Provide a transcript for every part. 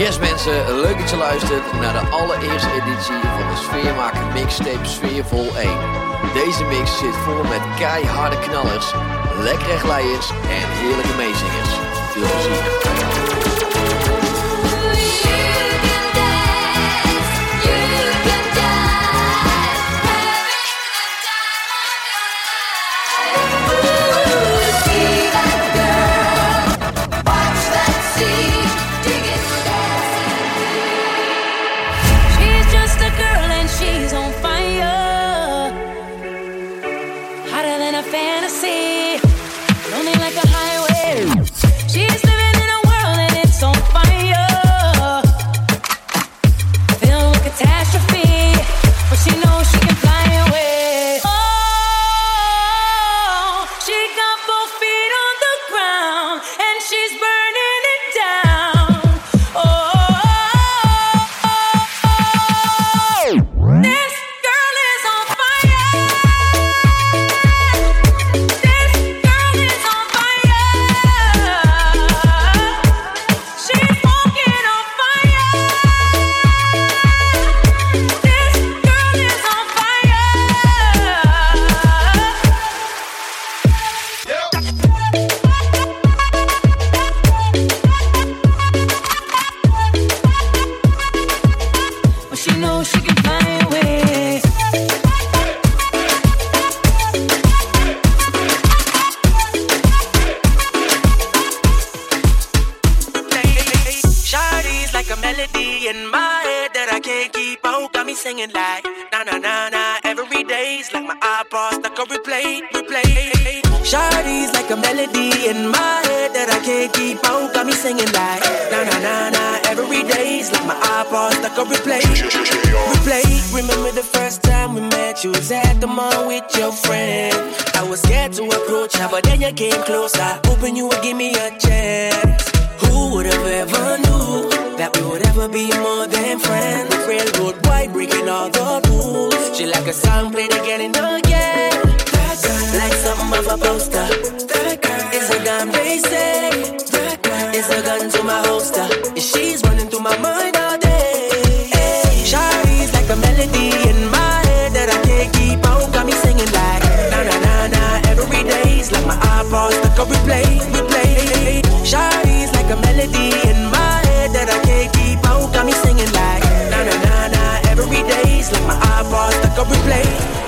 Yes mensen, leuk dat je luistert naar de allereerste editie van de Sfeermaker Mixtape Sfeervol 1. Deze mix zit vol met keiharde knallers, lekkere glijers en heerlijke meezingers. Veel plezier. In my head that I can't keep out. Got me singing like na na na na. Every day's like my iPod stuck on replay, replay. Remember the first time we met? You was at the mall with your friend. I was scared to approach her, but then you came closer. Hoping you would give me a chance. Who would have ever knew that we would ever be more than friends? Railroad white breaking all the rules. She like a song played again and again. Like something of a poster. Is a gun girl is a gun to my holster. She's running through my mind all day. Hey, Shawty's like a melody in my head that I can't keep out. Got me singing like na na na na. Every day's like my iPod stuck on replay, replay. Shawty's like a melody in my head that I can't keep out. Got me singing like na na na na. Every day's like my iPod stuck on replay.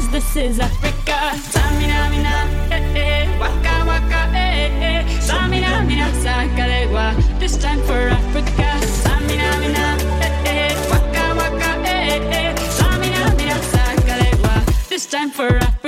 cause this is Africa. Samina, mina, eh, eh. waka, waka, eh, eh. Samina, mina, sakalewa, this time for Africa. Samina, mina, eh, eh, waka, waka, eh, eh. Samina, mina, sakalewa, this time for Africa.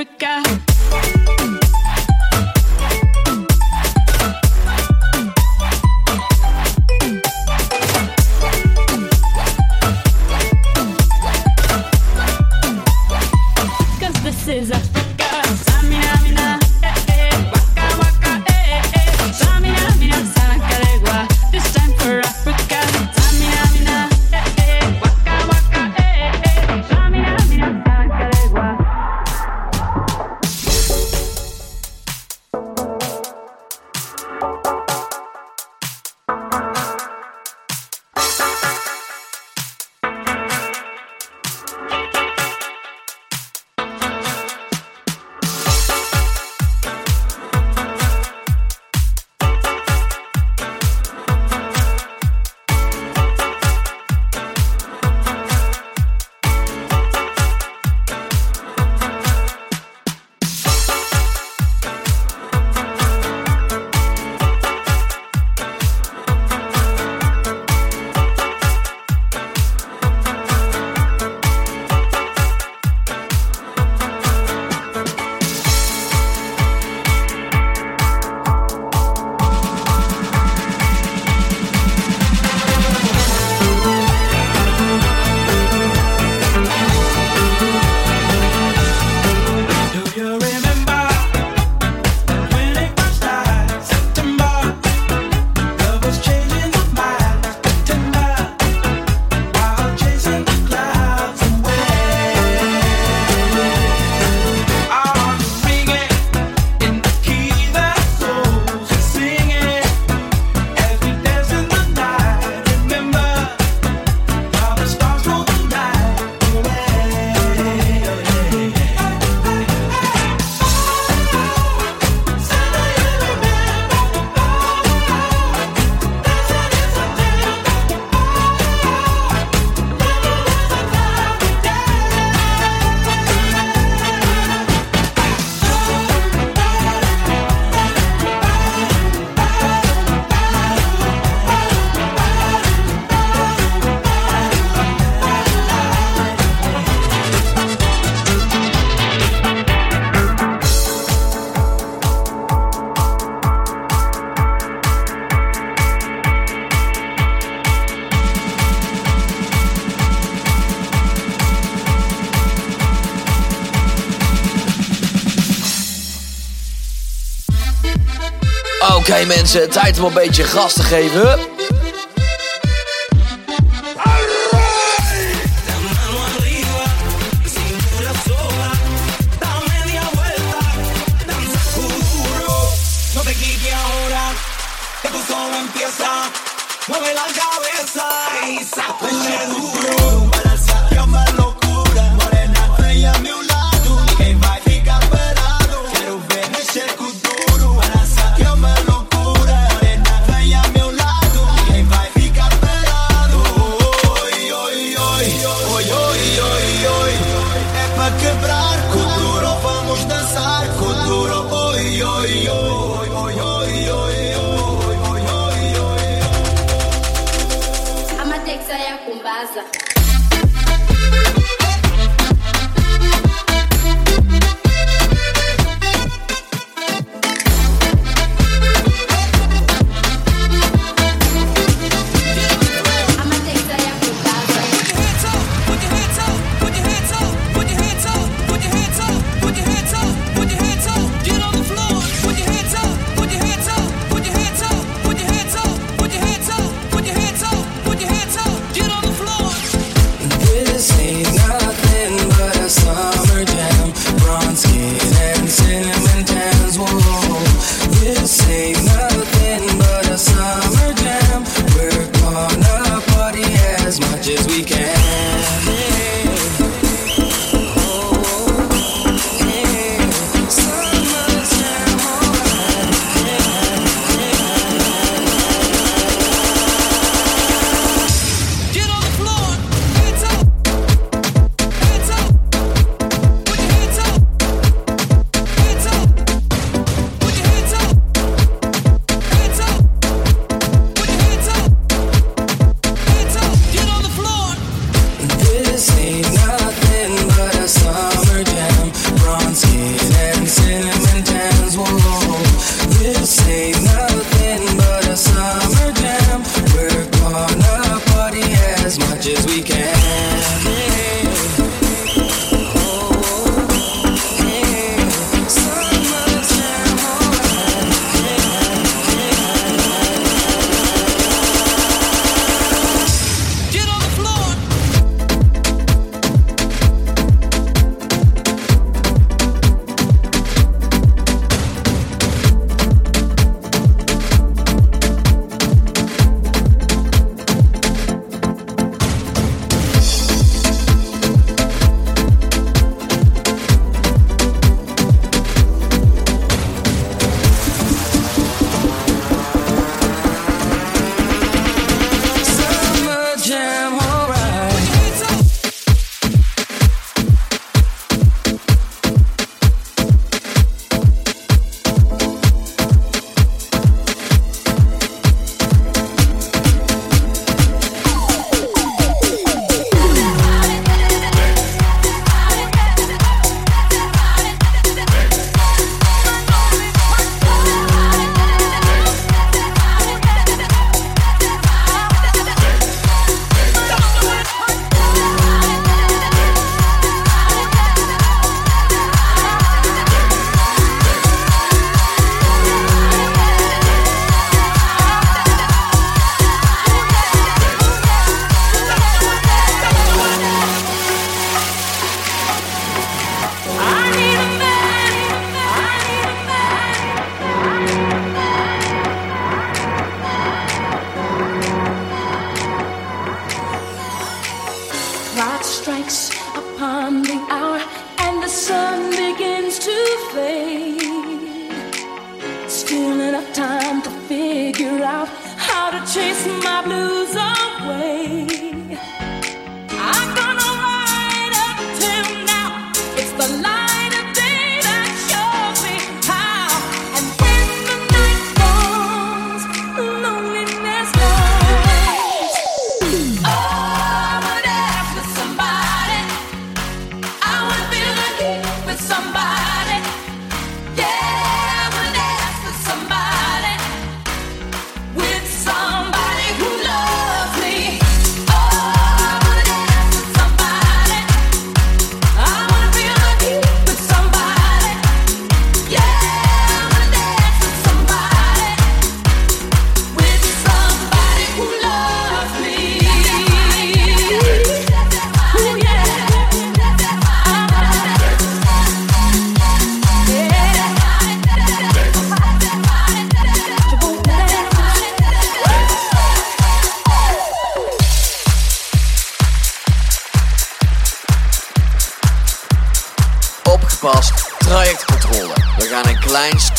Mensen, tijd om een beetje gas te geven.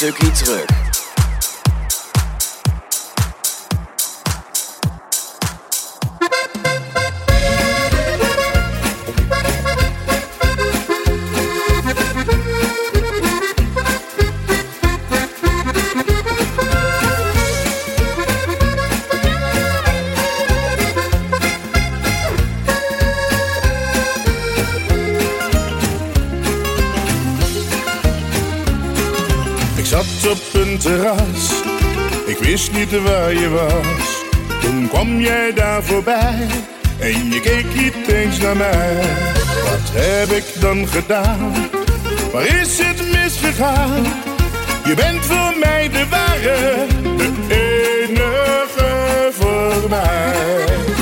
Stukje terug. En je keek niet eens naar mij. Wat heb ik dan gedaan? Waar is het misgegaan? Je bent voor mij de ware, de enige voor mij.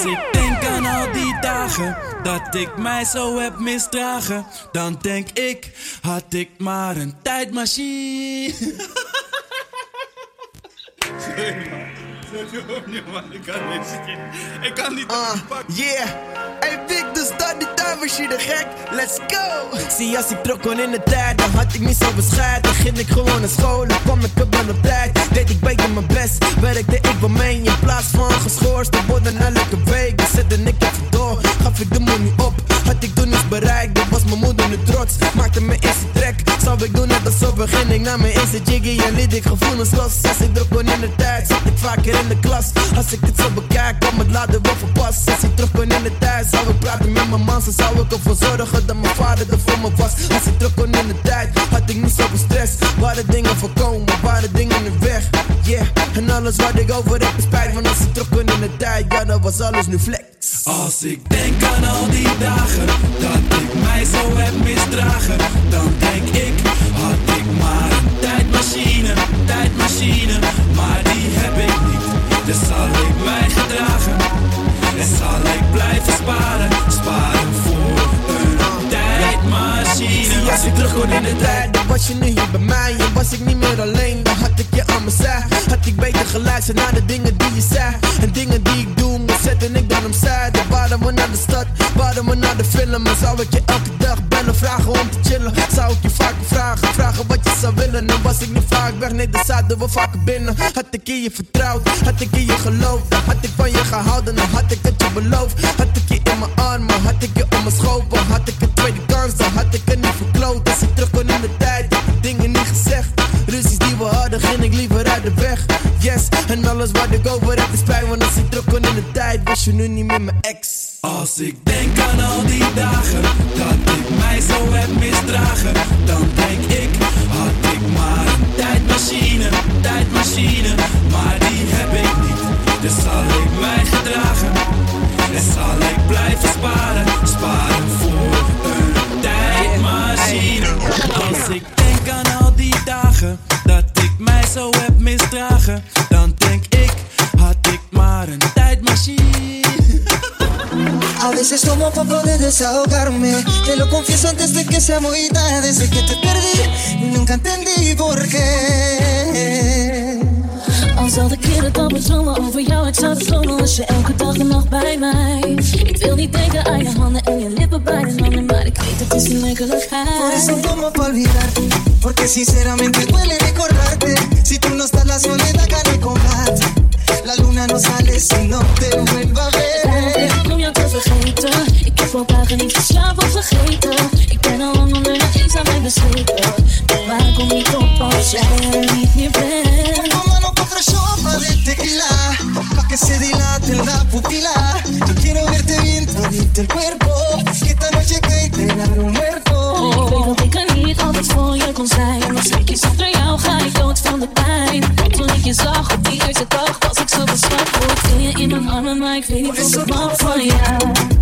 Als ik denk aan al die dagen dat ik mij zo heb misdragen, dan denk ik, had ik maar een tijdmachine. Ik kan niet. Ik kan niet. Uh, yeah. Hey Vic, dus start die tijdmachine gek. Let's go. Zie, als ik terug kon in de tijd, dan had ik niet zo bescheid. Dan ging ik gewoon naar school, dan kwam ik op aan op tijd. Deed ik beter mijn best, werkte ik wel mee. In plaats van geschorst te worden elke week. Dan zette ik even door, gaf ik de money op. Had ik toen iets bereikt, dan was mijn moeder nu trots. Maakte me eerste trek, zou ik doen net alsof begin ik naar mijn eerste jiggy. En liet ik gevoelens los. Als ik terug kon in de tijd, zat ik vaker in de klas. Als ik het zo bekijk, kwam het later wel verpast. Als ik terug kon in de tijd, zou ik praten met mijn man. Zo zou ik ervoor zorgen dat mijn vader er voor me was. Als ik terug kon in de tijd, had ik niet zoveel stress. Waren dingen voorkomen, waren dingen in weg. Yeah, en alles wat ik over heb spijt. Want als ik terug kon in de tijd, ja, dan was alles nu flex. Als ik denk aan al die dagen dat ik mij zo heb misdragen, dan denk ik, had ik maar een tijdmachine, tijdmachine, maar die heb ik niet. Dus zal ik mij gedragen en zal ik blijven sparen Zie, als ik terug in de tijd, dan was je nu hier bij mij. En was ik niet meer alleen, dan had ik je aan mijn zij. Had ik beter geluisterd naar de dingen die je zei. En dingen die ik doe, moet zetten ik dan opzij. Dan waren we naar de stad, waren we naar de film. En zou ik je elke dag bellen, vragen om te chillen. Zou ik je vaker vragen, vragen wat je zou willen. En was ik niet vaak weg, nee, dan zaten we vaker binnen. Had ik in je vertrouwd, had ik in je geloofd. Dan had ik van je gehouden, dan had ik het je beloofd. Had ik je in mijn armen, had ik je om mijn schopen. Had ik een tweede kans, dan had ik het niet verkloot. Als ik terug kon in de tijd, had ik dingen niet gezegd. We ging ik liever uit de weg. Yes, en alles wat ik over heb is spijt. Want als ik terug kon in de tijd, was je nu niet meer mijn ex. Als ik denk aan al die dagen desahogarme. Te lo confieso antes de que sea muy tarde. Desde que te perdí, nunca entendí por qué. Al zal de keren dan bedromen over jou, ik zou het dromen als je elke dag en nacht bij mij. Ik wil niet denken aan je handen en je lippen bij de handen, maar ik weet het is een Por werkelijkheid. eso tomo para olvidarte. Porque sinceramente duele recordarte. Si tú no estás, la soledad gana el combate. La luna no sale si no te vuelva a ver. Om jou te vergeten, ik al dagen niet geslapen of vergeten. Ik ben al lang onder de eens aan mij bezweken. Maar ik kom niet op als jij er niet meer bent. Tequila. Pa' que se dilate la pupila. Yo quiero verte bien todito el cuerpo. Que esta noche cae te un muerto. Ik weet dat ik er niet kon zijn. Was ik zonder jou ga ik dood van de pijn. Toen ik je zag op die eerste dag was ik zo. Voor ik je in mijn armen, maar ik weet niet of ik mag van jou.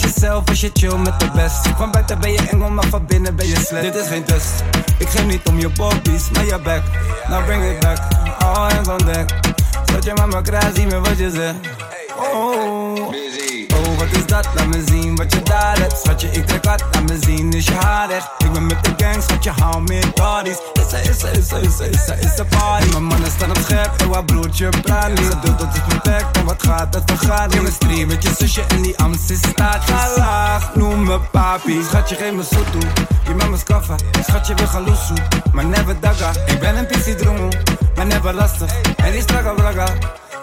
Jezelf als je chill met de best. Van buiten ben je engel, maar van binnen ben je slecht. Dit is geen test. Ik geef niet om je bobbies, maar je back. Now bring it back, all hands on deck. Zet je mama krijgt, zie me wat je zegt. Oh, wat is dat? Laat me zien wat je daar hebt. Schatje, ik trek hard, laat me zien, is je haar echt. Ik ben met de gang, schatje, hou meer bodies. Is er, is er, is er, is er, is er, is er party. Mijn mannen staan op scherp, en wat broertje praat niet. Doet dat is perfect, en wat gaat, dat vergaat. Chemistry met je zusje en die Amst is staat. Ga laag, noem me papi. Schatje, geef me zo toe. Je met me skaffa. Schatje, we gaan loesoe. Maar never daga. Ik ben een pissie droemoe, maar never lastig. En die strakke braga.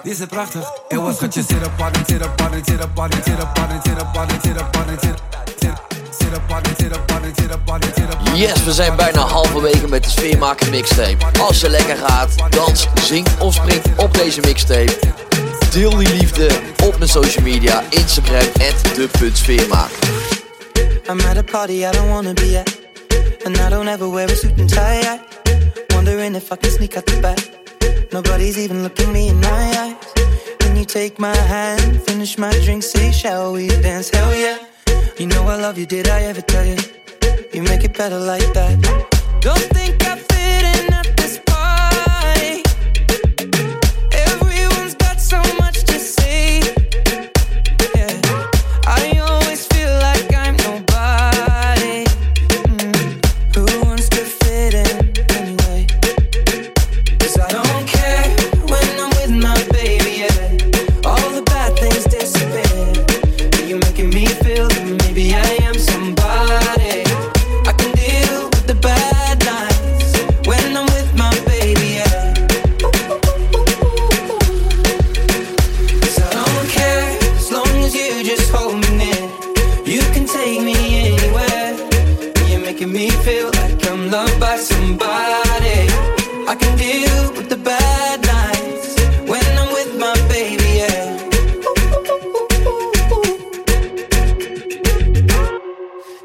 Die is prachtig. Zit op zit op zit op zit op zit op zit op zit. Yes, we zijn bijna halverwege met de Sfeermaker mixtape. Als je lekker gaat, dans, zing of spring op deze mixtape. Deel die liefde op mijn social media, Instagram, de.sfeermaker. I'm at a party I don't wanna be at. And I don't ever wear a suit and tie. Wondering if I can sneak out the back. Nobody's even looking me in my eyes. Can you take my hand, finish my drink, say, shall we dance? Hell yeah. You know I love you, did I ever tell you? You make it better like that. Don't think I I can deal with the bad nights when I'm with my baby. Yeah.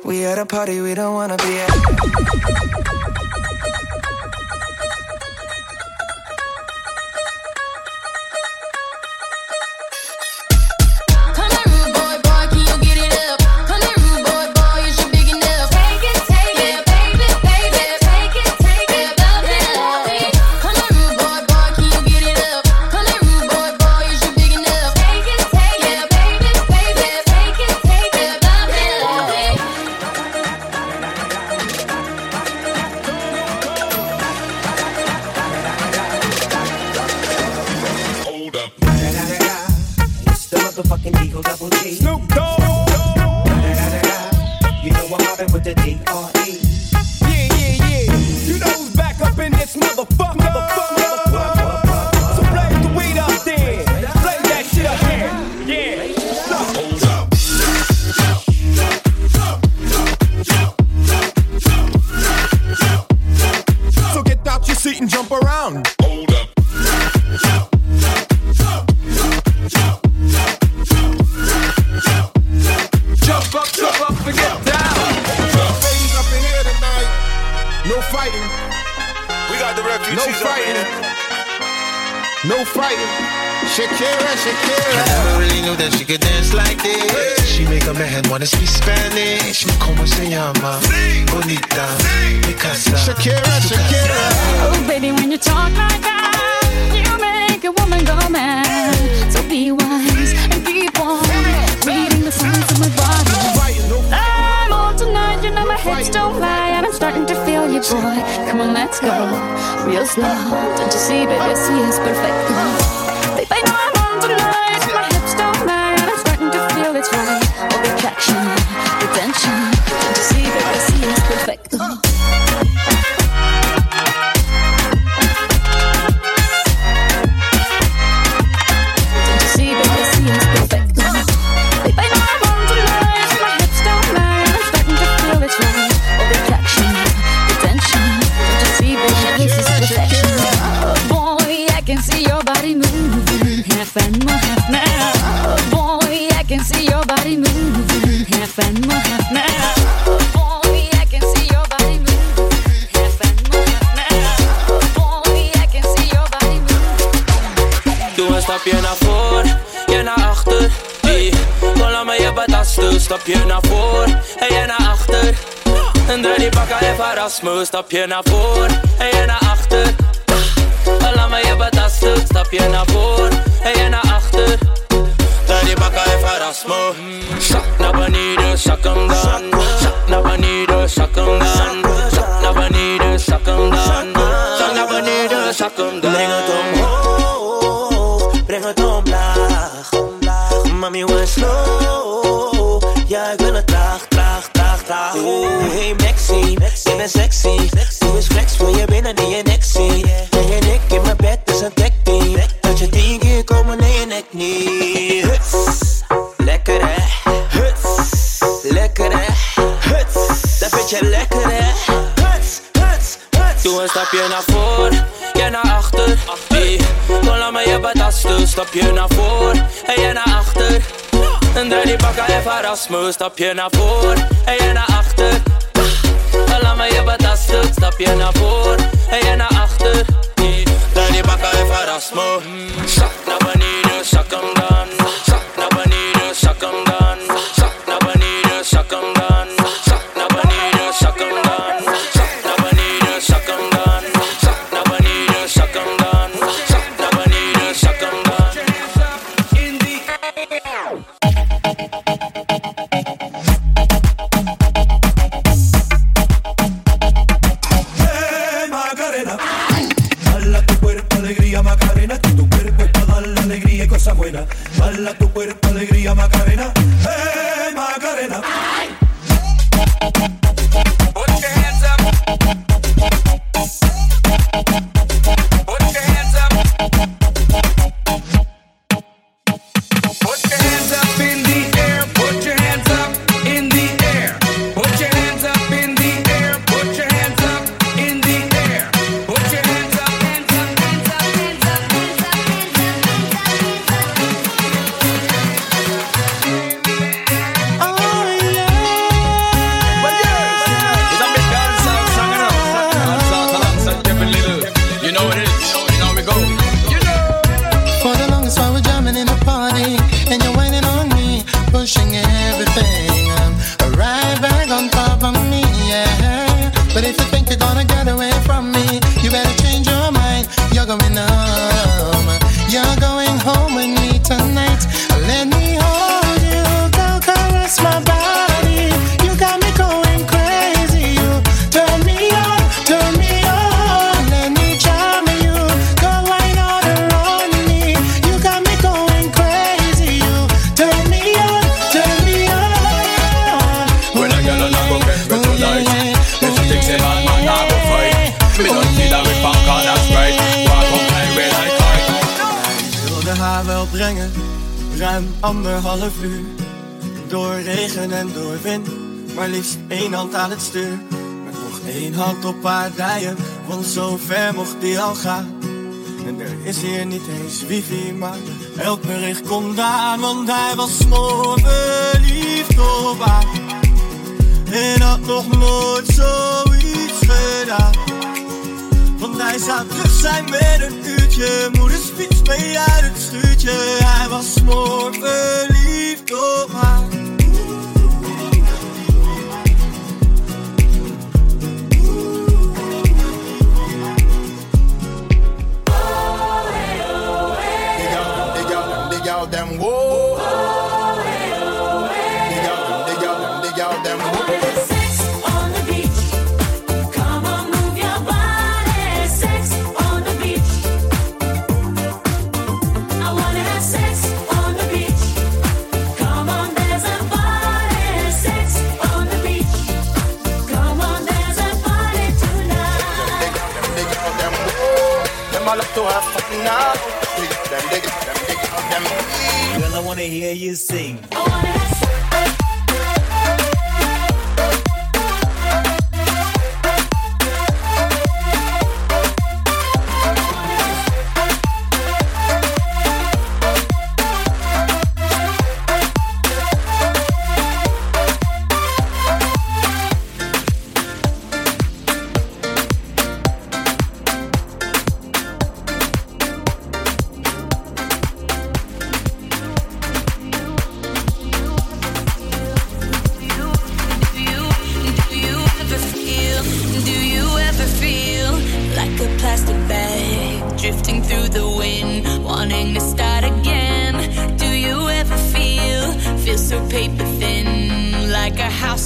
We had a party we don't wanna be at. See, baby, see it's perfect. Babe, I know I'm on tonight, my hips don't lie, I'm starting to feel it's right. All the attraction, the tension. Een stapje naar voor, je naar achter. Hey, kom laat me je betasten. Stapje naar voor en je naar achter. En draai die pakken even Erasmus. Stapje naar voor en je naar achter. Laat me je betasten. Stapje naar voor en je naar achter. Draai die pakken even Erasmus. Zak naar beneden, zak hem dan. Zak naar beneden, zak hem dan. Zak naar beneden, zak hem dan. Zak naar beneden, zak hem dan. Breng het omhoog, We slow. Ja, ik wil het traag, traag, traag, traag. Oeh, hey Maxi, ik ben sexy. Doe eens flex, wil je binnen in je nek zien. En je nek in mijn bed is een tech team. Dat je tien keer komen in je nek niet. Huts, lekker hè. Huts, lekker hè. Huts, dat vind je lekker hè. Huts, huts, huts. Doe een stapje naar voor, je naar achter. Kom laat me je betasten. Stapje naar voor en je naar achter. En draai die pakken even Erasmus. Stapje naar voor en je naar achter. Ah, Laat me je betasten. Stapje naar voor en je naar achter. Draai die pakken even Erasmus. Zak naar half uur. Door regen en door wind, maar liefst één hand aan het stuur. Met nog één hand op haar rijen, want zo ver mocht die al gaan. En er is hier niet eens wifi, maar elk bericht komt daar, want hij was mooi verliefd op haar. En had nog nooit zoiets gedaan. Want hij zou terug zijn met een uurtje. Moeders fiets mee uit het stuurtje. Hij was smoor verliefd op haar. now. Them, them, them, them, them. Girl, I wanna hear you sing. I wanna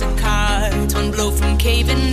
house cards, one blow from caving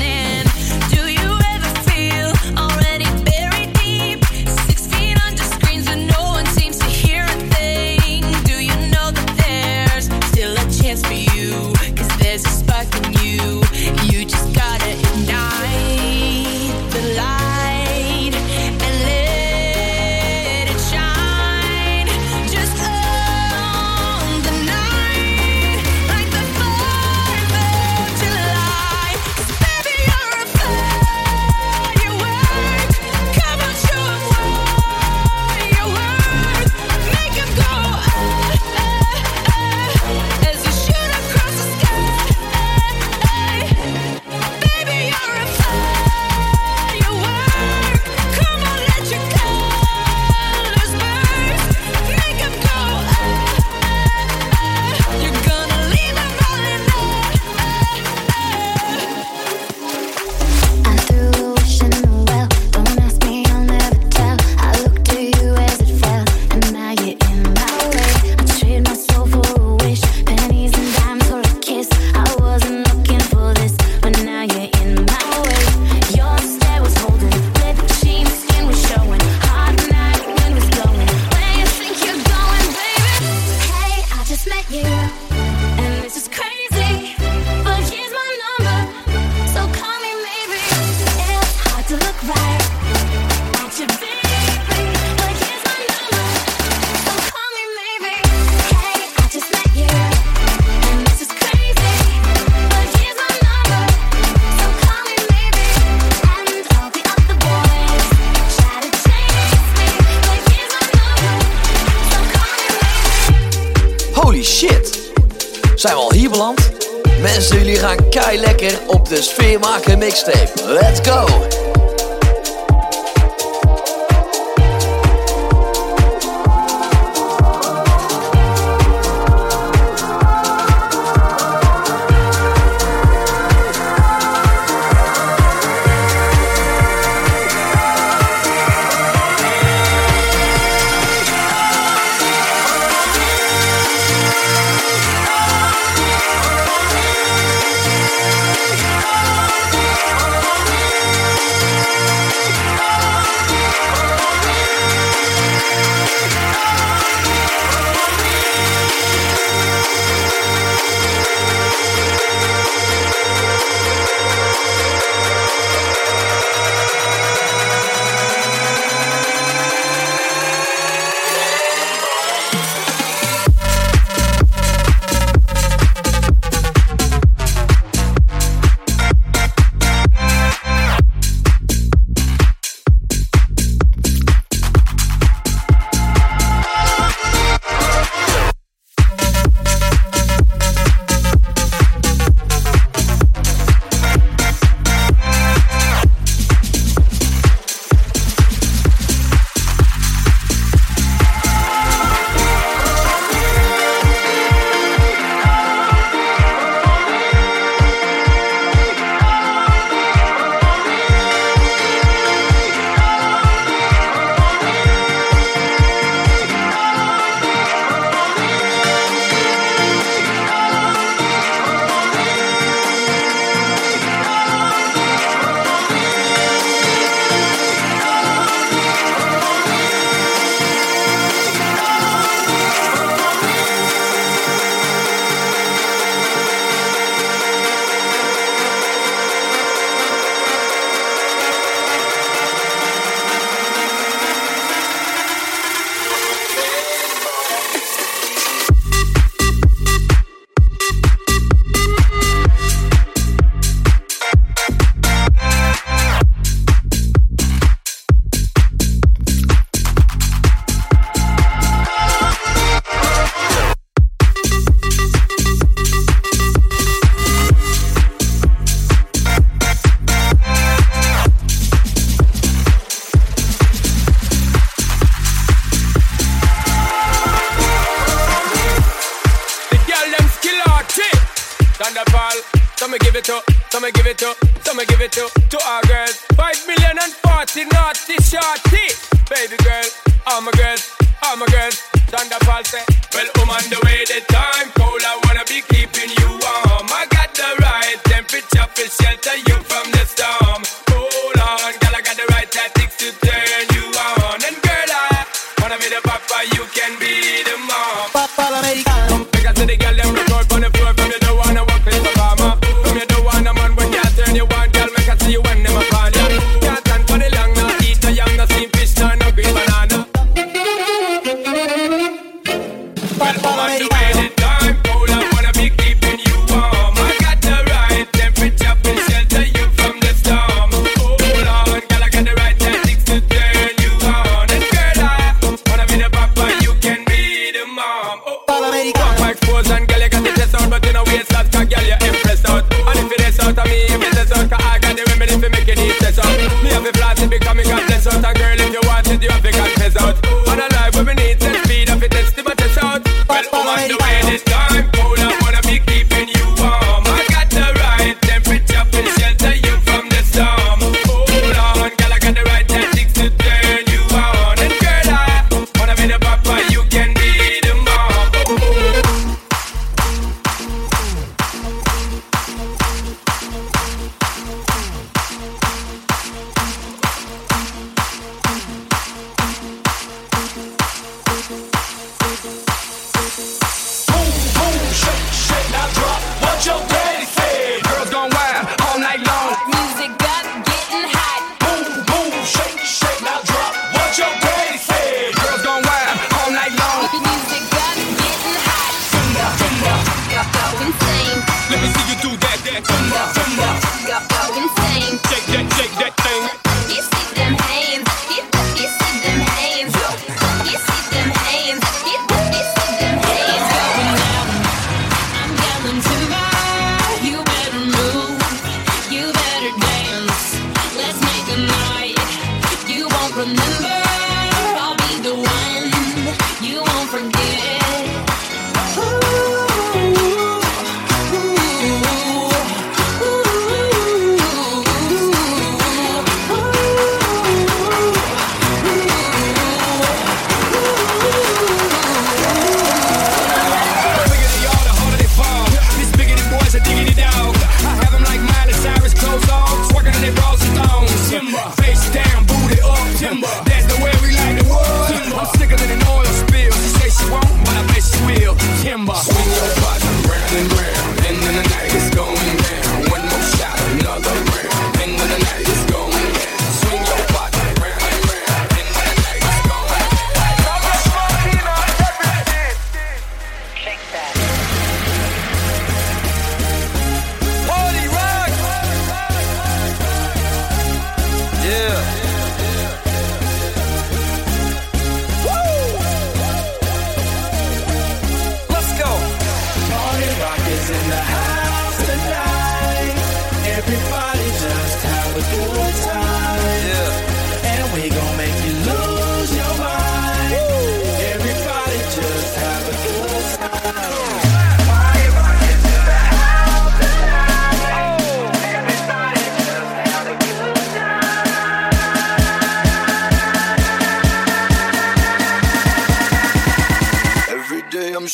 We maak mixtape. Let's go!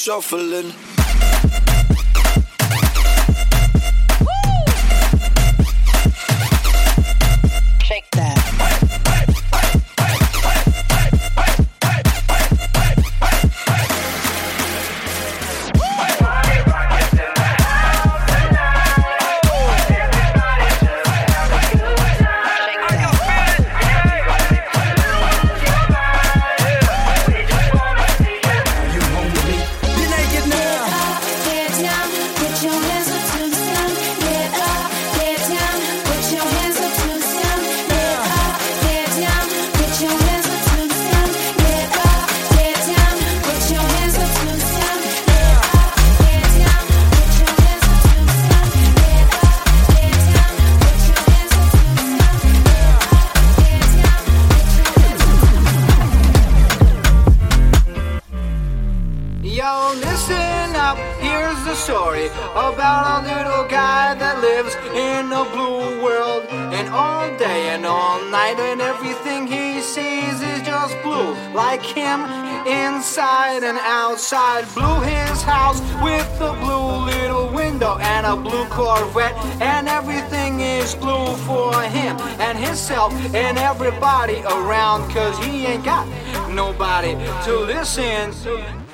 Shuffling. sins.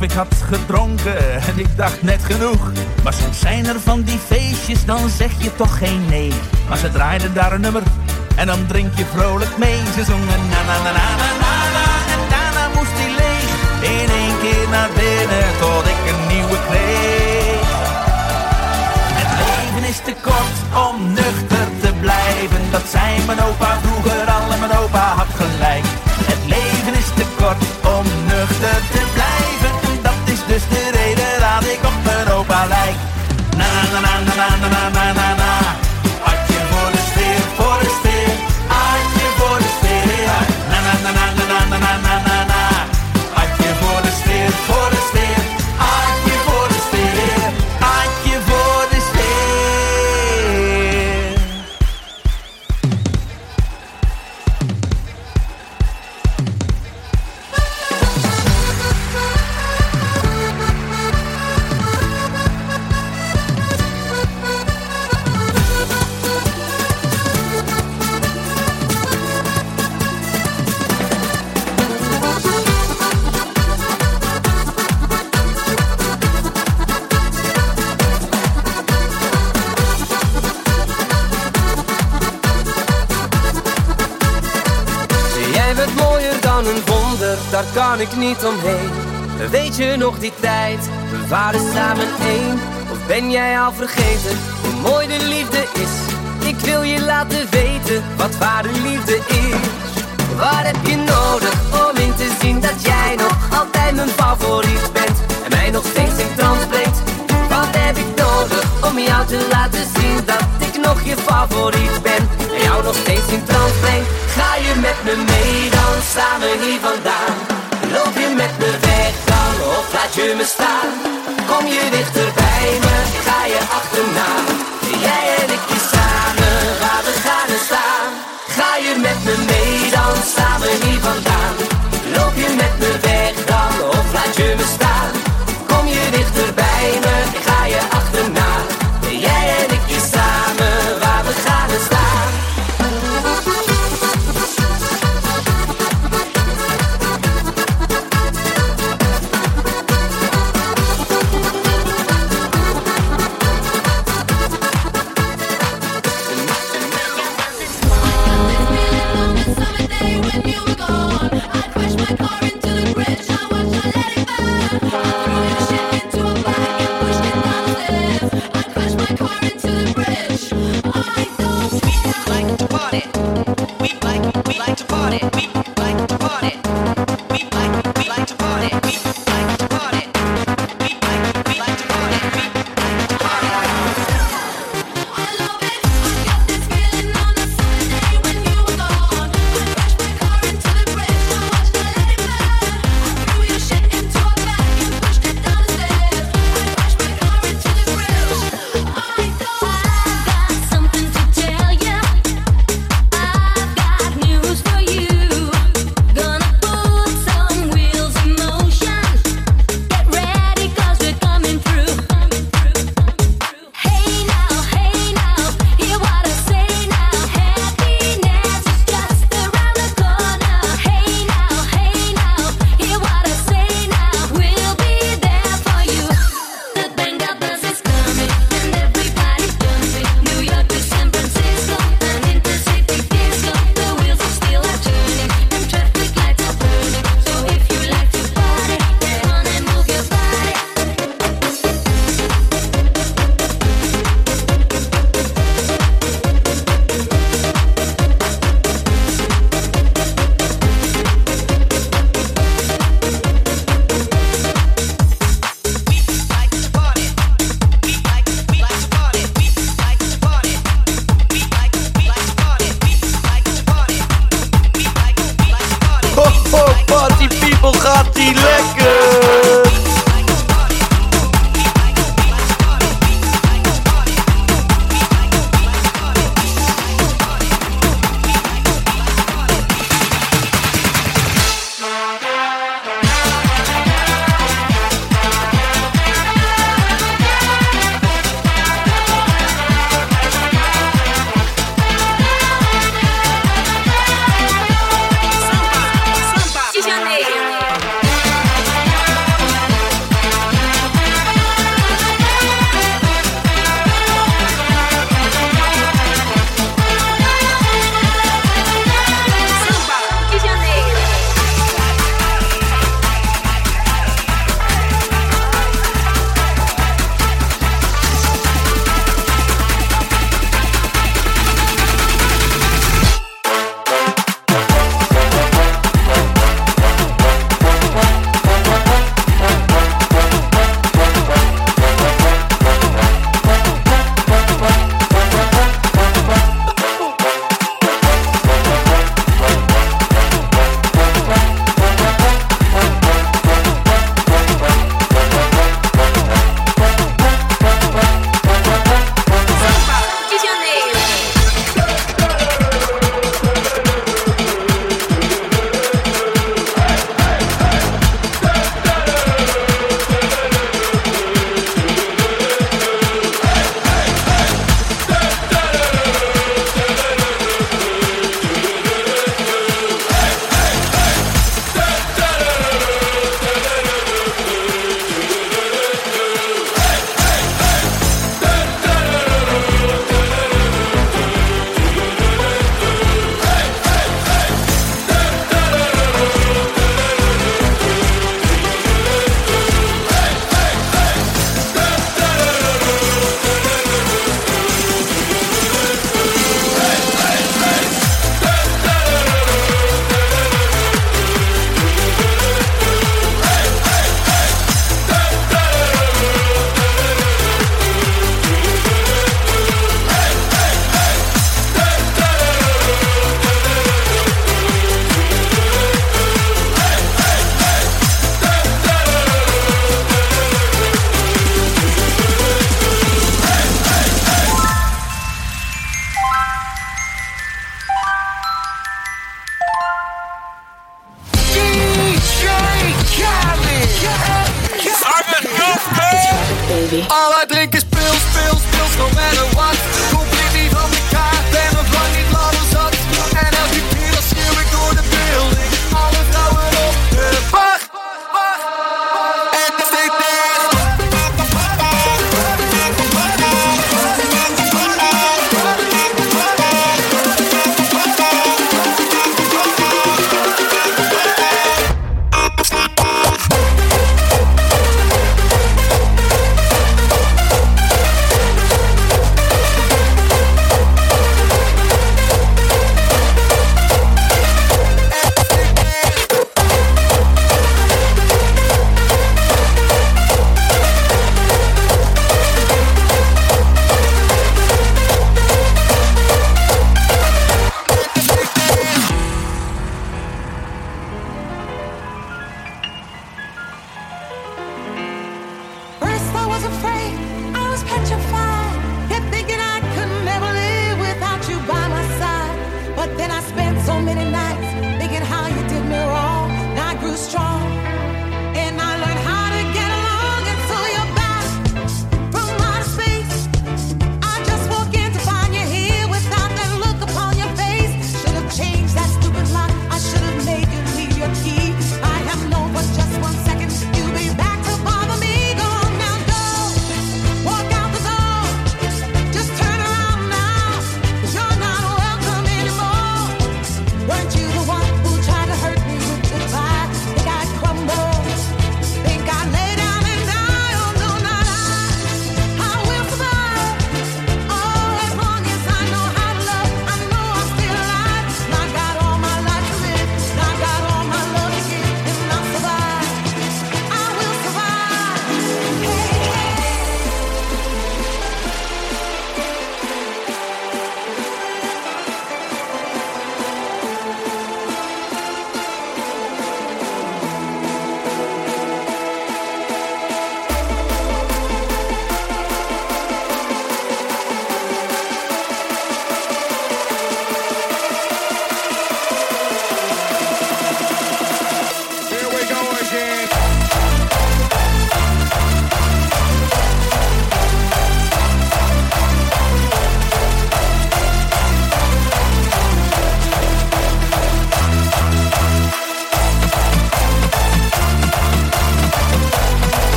Ik had gedronken en ik dacht net genoeg. Maar soms zijn er van die feestjes, dan zeg je toch geen nee. Maar ze draaiden daar een nummer en dan drink je vrolijk mee. Ze zongen na na na na na na na en daarna moest hij leeg. In één keer naar binnen tot ik een nieuwe kreeg. Het leven is te kort om nuchter te blijven. Dat zei mijn opa vroeger lijk. Na na na na na na na na na na. Kan ik niet omheen. Weet je nog die tijd, we waren samen één. Of ben jij al vergeten hoe mooi de liefde is? Ik wil je laten weten wat ware liefde is. Wat heb je nodig om in te zien dat jij nog altijd mijn favoriet bent? En mij nog steeds in trance brengt. Wat heb ik nodig om jou te laten zien dat ik nog je favoriet ben? En jou nog steeds in trance breng. Ga je met me mee dan samen hier vandaan? Loop je met me weg dan of laat je me staan? Kom je dichter bij me, ga je achterna. Jij en ik samen, waar we gaan en staan. Ga je met me mee, dan staan we hier vandaan. Loop je met me weg dan, of laat je me staan. Kom je dichter bij me,